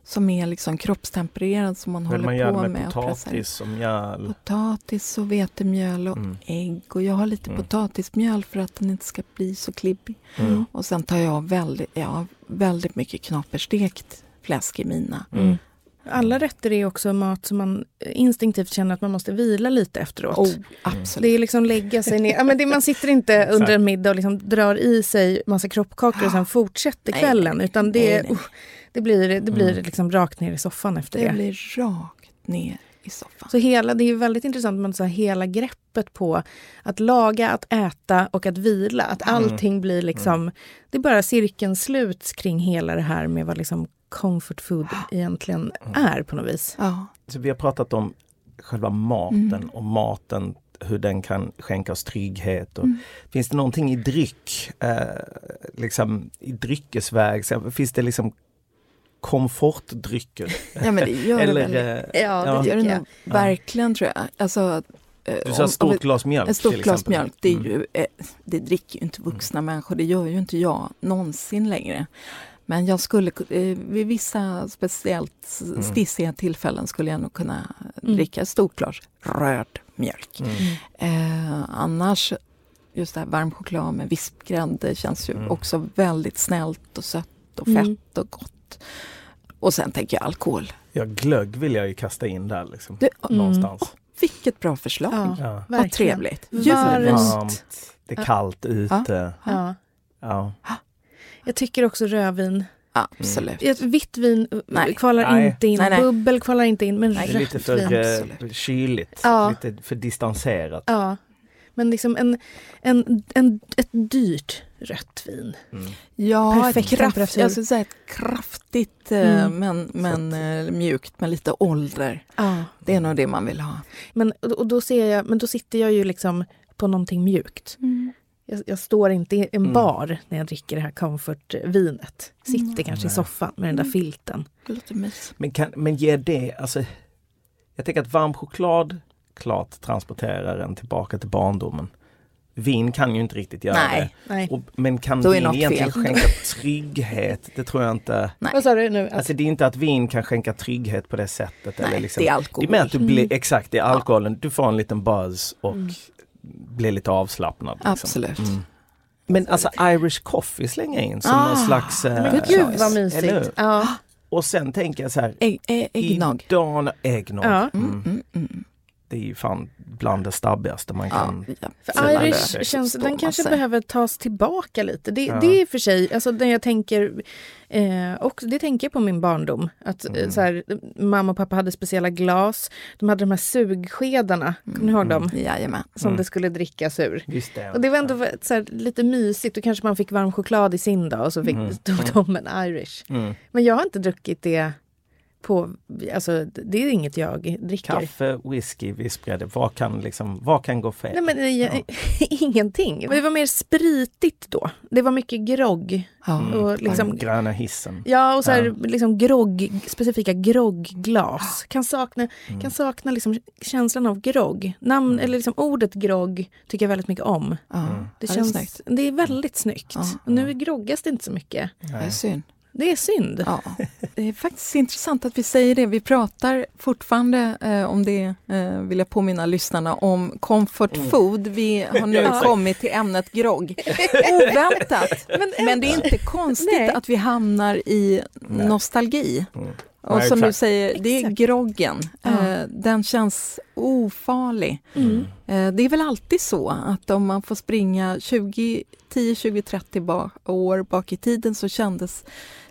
som är liksom kroppstempererad som man Vill håller man göra på med. med och potatis och mjöl? Potatis och vetemjöl och Mm. ägg. Och jag har lite Mm. potatismjöl för att den inte ska bli så klibbig. Mm. Och sen tar jag väldigt, jag har väldigt mycket knaperstekt fläsk i mina. Mm. Alla rätter är också mat som man instinktivt känner att man måste vila lite efteråt. Oh, absolut. Det är liksom lägga sig ner. Ja, men det, man sitter inte under en middag och liksom drar i sig massa kroppkakor och sen fortsätter kvällen. nej, Utan det, nej, nej. usch, det blir, det blir Mm. liksom rakt ner i soffan efter Det det. blir rakt ner i soffan. Så hela, det är väldigt intressant med så här, hela greppet på att laga, att äta och att vila. Att Mm. allting blir liksom... Det är bara cirkeln sluts kring hela det här med vad liksom comfort food egentligen Mm. är på något vis. Ja. Så vi har pratat om själva maten Mm. och maten, hur den kan skänka oss trygghet. Och, Mm. Finns det någonting i dryck, eh, liksom i dryckesväg, så finns det liksom komfortdrycker? Ja men det gör det. Eller, eh, Ja, Ja. det Det gör det jag. nog verkligen tror jag. Alltså, eh, du sa stort glas mjölk Ett stort glas mjölk, det, är Mm. ju, eh, det dricker ju inte vuxna människor, det gör ju inte jag någonsin längre. Men jag skulle ku- eh, vid vissa speciellt Mm. stissiga tillfällen skulle jag nog kunna Mm. dricka ett stort glas röd mjölk. Mm. Eh, annars, just det här varm choklad med vispgrädde känns ju Mm. också väldigt snällt och sött och fett Mm. och gott. Och sen tänker jag alkohol. Ja, glögg vill jag ju kasta in där liksom. Det, Mm. Någonstans. Vilket bra förslag. Ja, Ja. Vad trevligt. Varmt. Det är Varmt. varmt, det är kallt ute. Ja. Ja. Jag tycker också rödvin. Absolut. Ett vitt vin eh, Nej. kvalar Nej. inte in, Nej, nej. bubbel kvalar inte in, men Det är rött lite för vin. eh, kyligt, Ja. lite för distanserat. Ja, men liksom en, en, en, ett dyrt rött vin. Mm. Ja, Perfekt ett, kraft, temperatur. jag skulle säga ett kraftigt eh, Mm. men, men mjukt med lite ålder. Ja. Det är nog det man vill ha. Men, och då ser jag, men då sitter jag ju liksom på någonting mjukt. Jag, jag står inte i en Mm. bar när jag dricker det här comfortvinet. Sitter Mm. kanske i soffan med den där Mm. filten. Det. Men, kan, men ger det, alltså jag tänker att varm choklad klart transporterar en tillbaka till barndomen. Vin kan ju inte riktigt göra Nej. det. Nej. Och, men kan Då vin egentligen fel. skänka trygghet? Det tror jag inte. Nej. Vad sa du nu? Att, Alltså det är inte att vin kan skänka trygghet på det sättet. eller Nej, liksom, det är det alkohol. är mer att du blir, Mm. exakt, det är alkoholen, du får en liten buzz och Mm. Blir lite avslappnad. Liksom. Absolut. Mm. Men alltså Irish coffee slänga in som Ah, någon slags... eh, men gud vad mysigt. Ja. Och sen tänker jag så här, Ägg, ä, äggnog. idag, äggnog. Ja. Mm, Mm. Mm, mm. Det är ju fan bland det stabbigaste man kan... ja. För Irish känns, den kanske sig. behöver tas tillbaka lite. Det, Ja. det är för sig, alltså när jag tänker, eh, och det tänker jag på min barndom. Att eh, Mm. så här, mamma och pappa hade speciella glas. De hade de här sugskedarna, kommer ni ihåg dem? Jajamän. Som Mm. det skulle drickas ur. Just det. Och det var ändå så här, lite mysigt. Då kanske man fick varm choklad i sin dag och så fick, Mm. tog de en Irish. Mm. Men jag har inte druckit det på, alltså det är inget jag dricker. Kaffe, whisky, vispgrädde, vad kan, liksom, vad kan gå fel? Nej men det, ingenting. Men det var mer spritigt då. Det var mycket grogg. Ja. Mm. och liksom- Den gröna hissen. Ja, och så här, Ja. liksom grogg, specifika groggglas. Kan sakna, Mm. kan sakna liksom känslan av grogg. Namn, Mm. eller liksom ordet grogg tycker jag väldigt mycket om. Ja. Mm. Det, Ja, det är känns, det är väldigt snyggt. Ja. Och nu groggas det inte så mycket. Det är synd. Det är synd. Ja. Det är faktiskt intressant att vi säger det. Vi pratar fortfarande eh, om det, eh, vill jag påminna lyssnarna, om comfort Mm. food. Vi har nu Ja. kommit till ämnet grogg. Oväntat! Men, Men det är inte konstigt Nej. att vi hamnar i Nej. nostalgi. Mm. Och som du säger, det är groggen. Ja. Eh, den känns ofarlig. Mm. Eh, det är väl alltid så att om man får springa 20, 10, 20, 30 ba- år bak i tiden så kändes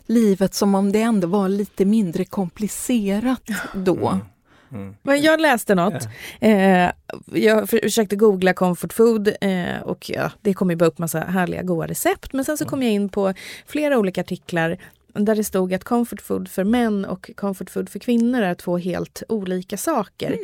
livet som om det ändå var lite mindre komplicerat då. Mm. Mm. Men jag läste något. Eh, jag försökte googla comfort food eh, och ja, det kom ju bara upp massa härliga goda recept. Men sen så kom jag in på flera olika artiklar där det stod att comfort food för män och comfort food för kvinnor är två helt olika saker.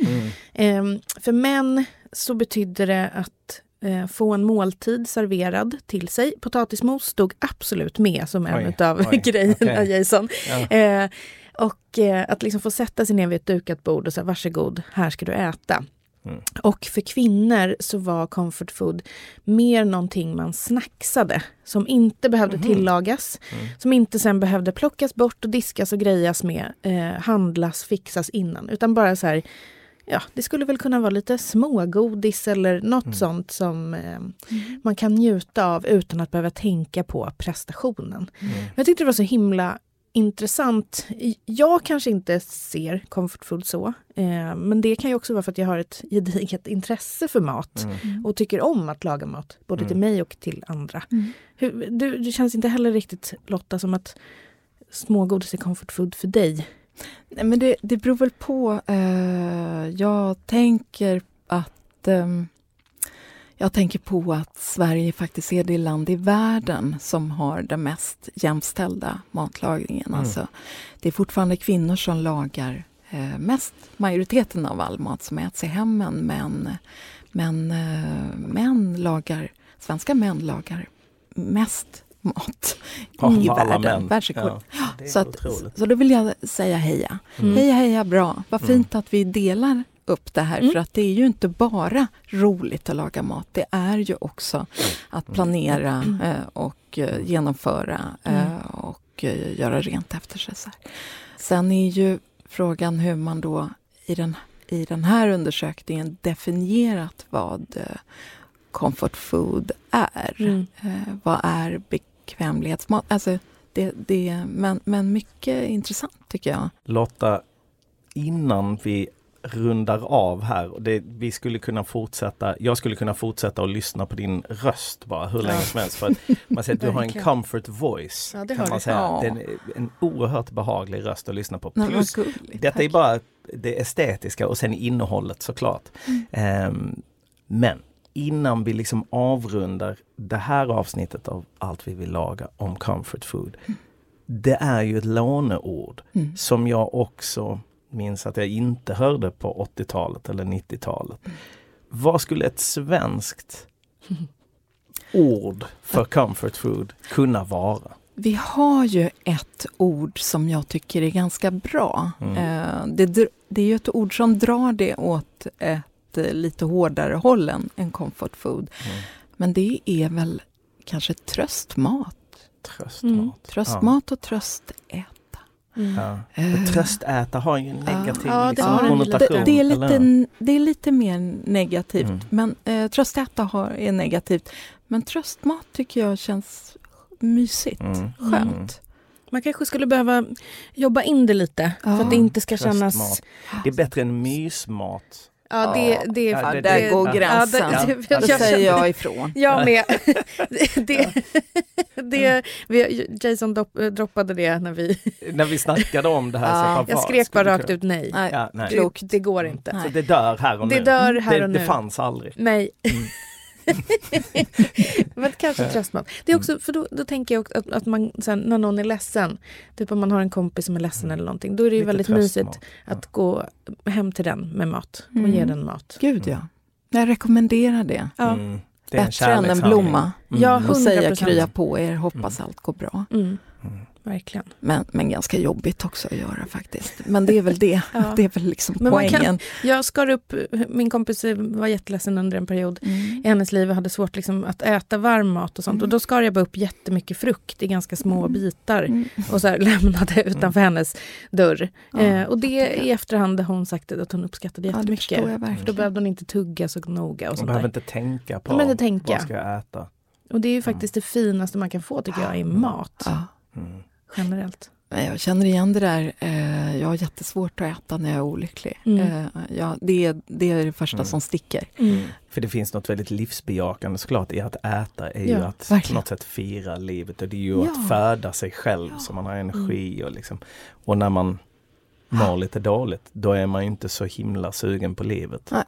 Mm. Eh, för män så betyder det att eh, få en måltid serverad till sig. Potatismos stod absolut med som en Oj, utav oj, grejerna, okej. Jason. Ja. Eh, och eh, att liksom få sätta sig ner vid ett dukat bord och säga varsågod, här ska du äta. Mm. Och för kvinnor så var comfort food mer någonting man snacksade, som inte behövde Mhm. tillagas, Mm. som inte sen behövde plockas bort och diskas och grejas med, eh, handlas, fixas innan, utan bara så här, ja, det skulle väl kunna vara lite smågodis eller något Mm. sånt som eh, man kan njuta av utan att behöva tänka på prestationen. Mm. Jag tyckte det var så himla intressant. Jag kanske inte ser comfort food så, eh, men det kan ju också vara för att jag har ett gediget intresse för mat Mm. och tycker om att laga mat, både till Mm. mig och till andra. Mm. Hur, du, det känns inte heller riktigt, Lotta, som att smågodis är comfort food för dig. Nej, men det, det beror väl på. Eh, jag tänker att ehm, jag tänker på att Sverige faktiskt är det land i världen som har den mest jämställda matlagningen. Mm. Alltså, det är fortfarande kvinnor som lagar eh, mest majoriteten av all mat som äts i hemmen men, men eh, män lagar, svenska män lagar mest mat Ja, i världen, världsrekord. Ja, Så, att, så då vill jag säga heja. Mm. Heja, heja, bra. Vad Mm. fint att vi delar upp det här, Mm. för att det är ju inte bara roligt att laga mat, det är ju också att planera eh, och eh, genomföra eh, och göra rent efter sig. Så här. Sen är ju frågan hur man då i den, i den här undersökningen definierat vad comfort food är. Mm. Vad är bekvämlighetsmat? Alltså, det, det, men, men mycket intressant tycker jag. Lotta, innan vi rundar av här, och det, vi skulle kunna fortsätta, jag skulle kunna fortsätta att lyssna på din röst bara hur länge som helst. För att man säger att du har en comfort voice. Ja, det kan man säga. Ja. Är en, oerhört behaglig röst att lyssna på. Nej, Plus, gulligt, detta är tack. bara det estetiska och sen innehållet såklart. Mm. Ehm, men innan vi liksom avrundar det här avsnittet av Allt vi vill laga om comfort food. Det är ju ett låneord Mm. som jag också minns att jag inte hörde på 80-talet eller 90-talet. Vad skulle ett svenskt ord för comfort food kunna vara? Vi har ju ett ord som jag tycker är ganska bra. Mm. Eh, det, det är ju ett ord som drar det åt ett eh, lite hårdare håll än, comfort food. Mm. Men det är väl kanske tröstmat. Tröstmat. Mm. Tröstmat och tröstäta. Mm. Ja. Eh, tröstäta har ju en negativ Ja, det liksom, konnotation. det, det, är eller? lite, det är lite mer negativt, Mm. men eh, tröstäta har, är negativt. Men tröstmat tycker jag känns mysigt, Mm. skönt. Man kanske skulle behöva jobba in det lite för Ja. att det inte ska Tröstmat. kännas... Det är bättre än mysmat. Ja, det, det, Ja, Ja, det- där det- går gränsen. Ja, det- Då jag säger känner- jag ifrån. Jag med. det, det, det, vi, Jason dopp, droppade det när vi... När vi snackade om det här. Ja. så Jag vad skrek bara rakt ut nej. Nej. Ja, nej. Det, det går inte. Så det dör här och Det nu. dör här det, och nu. det fanns aldrig. Nej. Mm. Men kanske tröstmat. Det är också, för då, då tänker jag att, att man sen, när någon är ledsen, typ om man har en kompis som är ledsen eller någonting, då är det ju Mm. Lite väldigt tröstmat. mysigt att gå hem till den med mat och Mm. ge den mat. Gud ja. Jag rekommenderar det. Ja. Mm. Det är Bättre än en blomma. Mm. Ja, Och säga 100%. krya på er, hoppas allt går bra. Mm. Mm. Verkligen. Men, men ganska jobbigt också att göra faktiskt. Men det är väl det. Ja. Det är väl liksom Men man poängen. Jag skar upp, min kompis var jätteledsen under en period Mm. i hennes liv och hade svårt liksom att äta varm mat och sånt. Mm. Och då skar jag bara upp jättemycket frukt i ganska små Mm. bitar Mm. och så här lämnade utanför hennes dörr. Ja, eh, och det i efterhand har hon sagt att hon uppskattade Ja, det jättemycket. jag För då behövde hon inte tugga så noga och Man sånt behöver där. inte tänka på inte tänka. vad ska jag äta. Och det är ju faktiskt det finaste man kan få tycker jag, i mat. Ja. Mm. Generellt. Jag känner igen det där. Eh, Jag har jättesvårt att äta när jag är olycklig. Mm. Eh, Ja, det, är, det är det första Mm. som sticker. Mm. För det finns något väldigt livsbejakande såklart i att äta är ju Ja, att verkligen. på något sätt fira livet och det är ju Ja. att föda sig själv Ja. så man har energi och liksom och när man mår lite dåligt då är man ju inte så himla sugen på livet. Nej.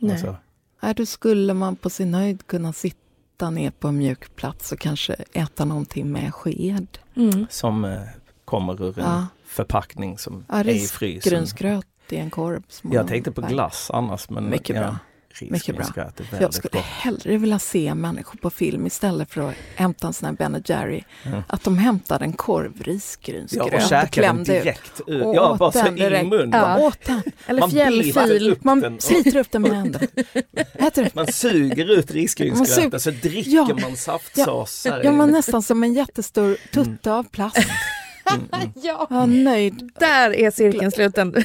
Nej. Alltså, Nej, då skulle man på sin höjd kunna sitta ner på en mjuk plats och kanske äta någonting med sked. Mm. som eh, kommer ur en Ja. förpackning som Ja, är i frysen. Risgrynsgröt i en korv. Jag tänkte på glass annars men Mycket ja, bra. Mycket bra. är Jag skulle gott. hellre vilja se människor på film istället för att hämta en sån här Ben Jerry. Mm. Att de hämtade en korv Ja, risgrynsgröt och käkade den klämde ut. direkt ut. Och Ja, bara så den in i munnen. Ja, åt den. Eller man fjällfil. upp Man den. sliter upp den med händerna. Man suger ut risgrynsgröten så dricker Ja. man saftsås. Ja, man nästan som en jättestor tutte av plast. Mm. Ja, Ja, nöjd. där är cirkeln sluten.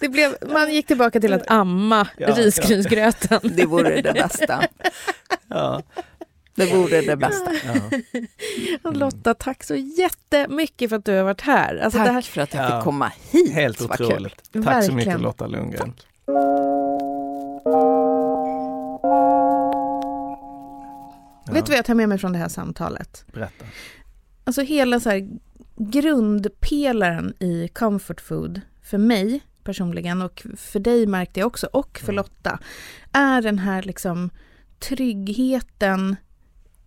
Det blev, man gick tillbaka till att amma Ja, ja. risgrynsgröten. Det vore det bästa. Ja, Det vore det bästa. ja. Lotta, tack så jättemycket för att du har varit här. Alltså Tack det här för att jag Ja. fick komma hit. Helt otroligt. Tack så Verkligen. mycket Lotta Lundgren. Ja, Vet du vad jag tar med mig från det här samtalet? Berätta. Alltså hela så här grundpelaren i comfort food för mig personligen och för dig märkte jag också och för Mm. Lotta är den här liksom tryggheten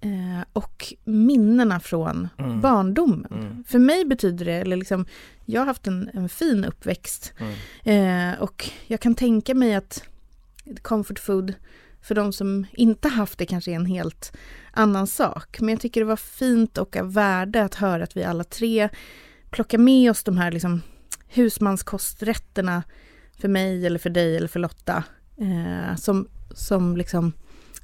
eh, och minnena från Mm. barndomen. Mm. För mig betyder det, eller liksom, jag har haft en, en fin uppväxt Mm. eh, och jag kan tänka mig att comfort food för de som inte haft det kanske är en helt annan sak. Men jag tycker det var fint och av värde att höra att vi alla tre plockar med oss de här liksom husmanskosträtterna för mig eller för dig eller för Lotta eh, som, som liksom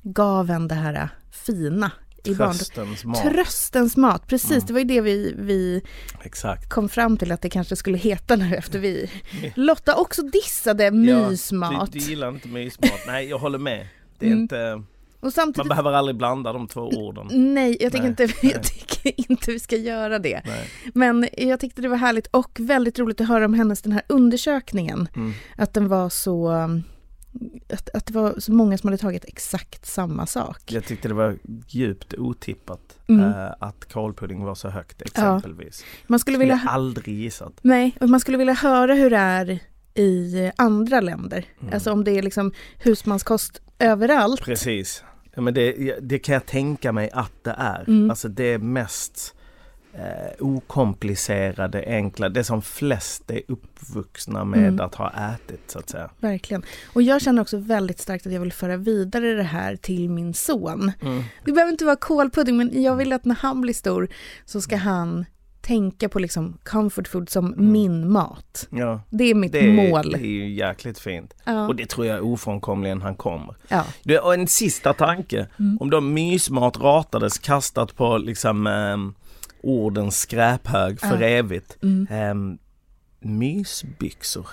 gav en det här fina i. Tröstens mat. Tröstens mat, precis. Mm. Det var ju det vi, vi Exakt. kom fram till att det kanske skulle heta nu efter vi... Lotta också dissade Ja, mysmat. Du, du gillar inte mysmat. Nej, jag håller med. Det är Mm. inte... Och Man samtidigt... behöver aldrig blanda de två orden. Nej, jag tycker, Nej, inte, nej. jag tycker inte vi ska göra det. Nej. Men jag tyckte det var härligt och väldigt roligt att höra om hennes den här undersökningen. Mm. Att den var så... Att, att det var så många som hade tagit exakt samma sak. Jag tyckte det var djupt otippat Mm. eh, att kålpudding var så högt exempelvis. Man skulle Skulle vilja... jag aldrig gissat. Nej, och man skulle vilja höra hur det är i andra länder. Mm. Alltså om det är liksom husmanskost överallt. Precis. Ja, men det, det kan jag tänka mig att det är. Mm. Alltså det är mest eh, okomplicerade, enkla, det som flest är uppvuxna med Mm. att ha ätit så att säga. Verkligen. Och jag känner också väldigt starkt att jag vill föra vidare det här till min son. Mm. Det behöver inte vara kålpudding, men jag vill att när han blir stor så ska han tänka på liksom comfort food som min mat. Ja, Det är mitt det, är- mål. det är ju jäkligt fint. Ja. Och det tror jag ofrånkomligen han kommer. ja. Du, och en sista tanke. Mm. Om då mysmat ratades kastat på liksom ehm, ordens skräphög för Ja. evigt. Mm. Ehm, mysbyxor.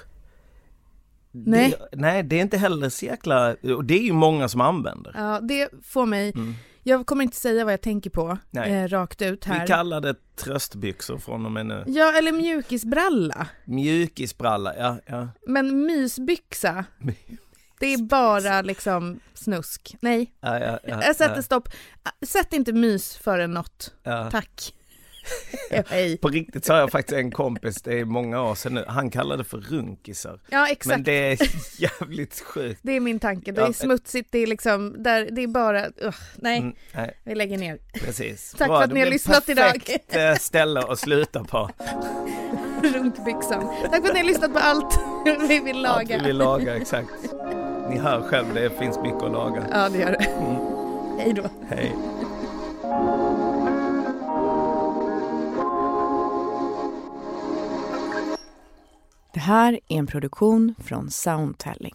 Nej. Det, nej, det är inte heller så jäkla... Och det är ju många som använder. ja, det får mig... Mm. Jag kommer inte säga vad jag tänker på eh, rakt ut här. Vi kallar det tröstbyxor från och med nu. Ja, eller mjukisbralla. Mjukisbralla, ja, ja. Men mysbyxa, det är bara liksom snusk. Nej, ja, ja, ja, jag sätter ja, stopp. Sätt inte mys före något. Tack. På riktigt så har jag faktiskt en kompis, det är många år sedan nu, han kallar det för runkisar. Ja, exakt. Men det är jävligt sjukt. Det är min tanke. Det Ja, är smutsigt, det är liksom, där, det är bara, ugh, nej, Mm, nej, vi lägger ner. precis. Tack för att det ni har lyssnat idag. perfekt eh, ställe att sluta på. Runkbyxan. Tack för att ni har lyssnat på allt vi vill laga. vi vill laga, exakt. Ni hör själv, det finns mycket att laga. Ja, det gör det. Mm. Hej då. Hej. Det här är en produktion från Soundtelling.